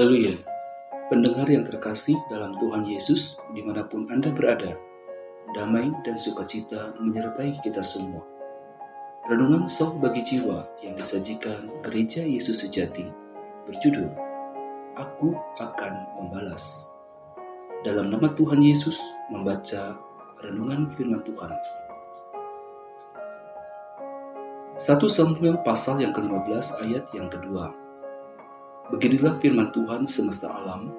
Haleluya. Pendengar yang terkasih dalam Tuhan Yesus, di mana pun Anda berada, damai dan sukacita menyertai kita semua. Renungan Soh bagi Jiwa yang disajikan Gereja Yesus Sejati berjudul Aku Akan Membalas. Dalam nama Tuhan Yesus membaca Renungan Firman Tuhan. 1 Samuel pasal yang ke-15 ayat yang kedua. Beginilah firman Tuhan semesta alam,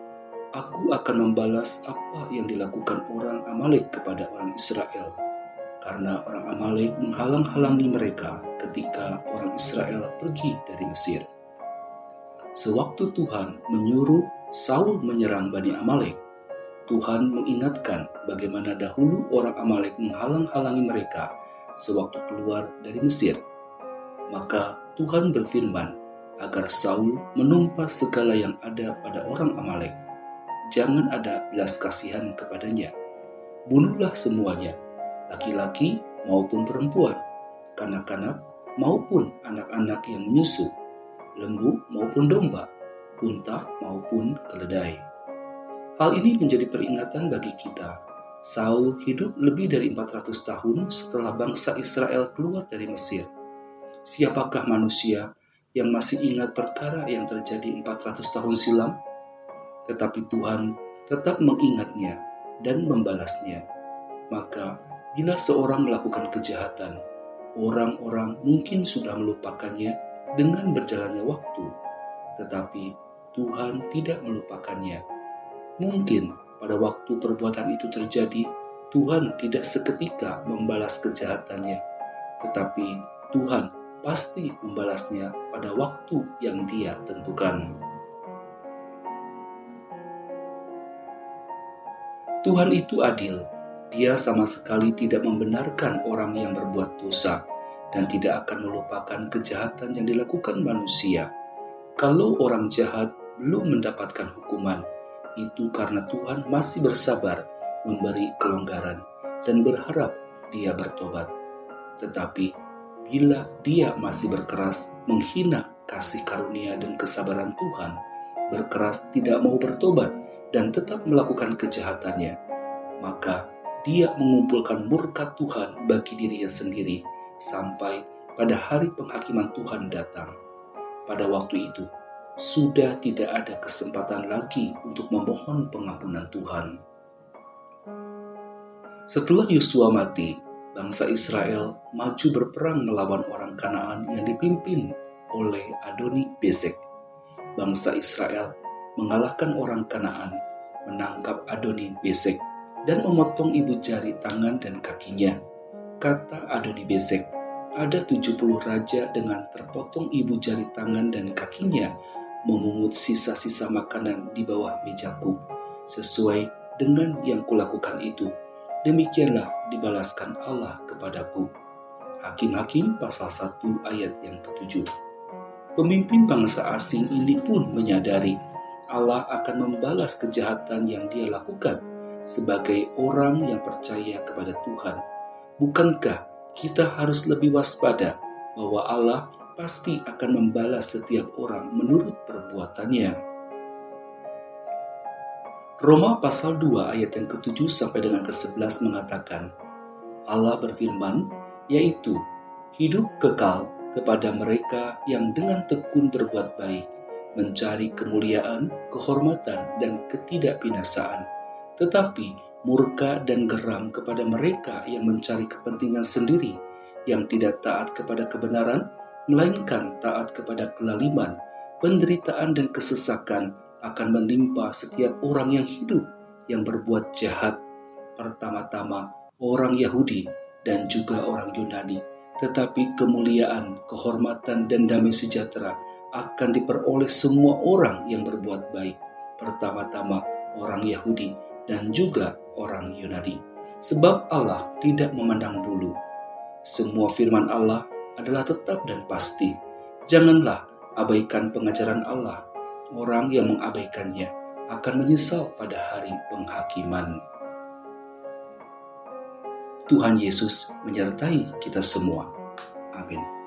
Aku akan membalas apa yang dilakukan orang Amalek kepada orang Israel, karena orang Amalek menghalang-halangi mereka ketika orang Israel pergi dari Mesir. Sewaktu Tuhan menyuruh Saul menyerang Bani Amalek, Tuhan mengingatkan bagaimana dahulu orang Amalek menghalang-halangi mereka sewaktu keluar dari Mesir. Maka Tuhan berfirman, agar Saul menumpas segala yang ada pada orang Amalek. Jangan ada belas kasihan kepadanya. Bunuhlah semuanya, laki-laki maupun perempuan, kanak-kanak maupun anak-anak yang menyusu, lembu maupun domba, unta maupun keledai. Hal ini menjadi peringatan bagi kita. Saul hidup lebih dari 400 tahun setelah bangsa Israel keluar dari Mesir. Siapakah manusia yang masih ingat perkara yang terjadi 400 tahun silam, tetapi Tuhan tetap mengingatnya dan membalasnya. Maka, bila seorang melakukan kejahatan, orang-orang mungkin sudah melupakannya dengan berjalannya waktu, tetapi Tuhan tidak melupakannya. Mungkin pada waktu perbuatan itu terjadi, Tuhan tidak seketika membalas kejahatannya, tetapi Tuhan pasti membalasnya pada waktu yang dia tentukan. Tuhan itu adil. Dia sama sekali tidak membenarkan orang yang berbuat dosa dan tidak akan melupakan kejahatan yang dilakukan manusia. Kalau orang jahat belum mendapatkan hukuman, itu karena Tuhan masih bersabar memberi kelonggaran dan berharap dia bertobat. Tetapi bila dia masih berkeras menghina kasih karunia dan kesabaran Tuhan, berkeras tidak mau bertobat dan tetap melakukan kejahatannya, maka dia mengumpulkan murka Tuhan bagi dirinya sendiri sampai pada hari penghakiman Tuhan datang. Pada waktu itu, sudah tidak ada kesempatan lagi untuk memohon pengampunan Tuhan. Setelah Yosua mati, bangsa Israel maju berperang melawan orang Kanaan yang dipimpin oleh Adoni Bezek. Bangsa Israel mengalahkan orang Kanaan, menangkap Adoni Bezek, dan memotong ibu jari tangan dan kakinya. Kata Adoni Bezek, ada 70 raja dengan terpotong ibu jari tangan dan kakinya memungut sisa-sisa makanan di bawah mejaku. Sesuai dengan yang kulakukan itu, demikianlah dibalaskan Allah kepadaku. Hakim-hakim pasal 1 ayat yang ketujuh. Pemimpin bangsa asing ini pun menyadari Allah akan membalas kejahatan yang dia lakukan sebagai orang yang percaya kepada Tuhan. Bukankah kita harus lebih waspada bahwa Allah pasti akan membalas setiap orang menurut perbuatannya? Roma pasal 2 ayat yang ke-7 sampai dengan ke-11 mengatakan, Allah berfirman, yaitu hidup kekal kepada mereka yang dengan tekun berbuat baik, mencari kemuliaan, kehormatan, dan ketidakbinasaan, tetapi murka dan geram kepada mereka yang mencari kepentingan sendiri, yang tidak taat kepada kebenaran, melainkan taat kepada kelaliman, penderitaan dan kesesakan akan menimpa setiap orang yang hidup yang berbuat jahat, pertama-tama orang Yahudi dan juga orang Yunani, tetapi kemuliaan, kehormatan, dan damai sejahtera akan diperoleh semua orang yang berbuat baik, pertama-tama orang Yahudi dan juga orang Yunani. Sebab Allah tidak memandang bulu. Semua firman Allah adalah tetap dan pasti. Janganlah abaikan pengajaran Allah orang yang mengabaikannya akan menyesal pada hari penghakiman. Tuhan Yesus menyertai kita semua. Amin.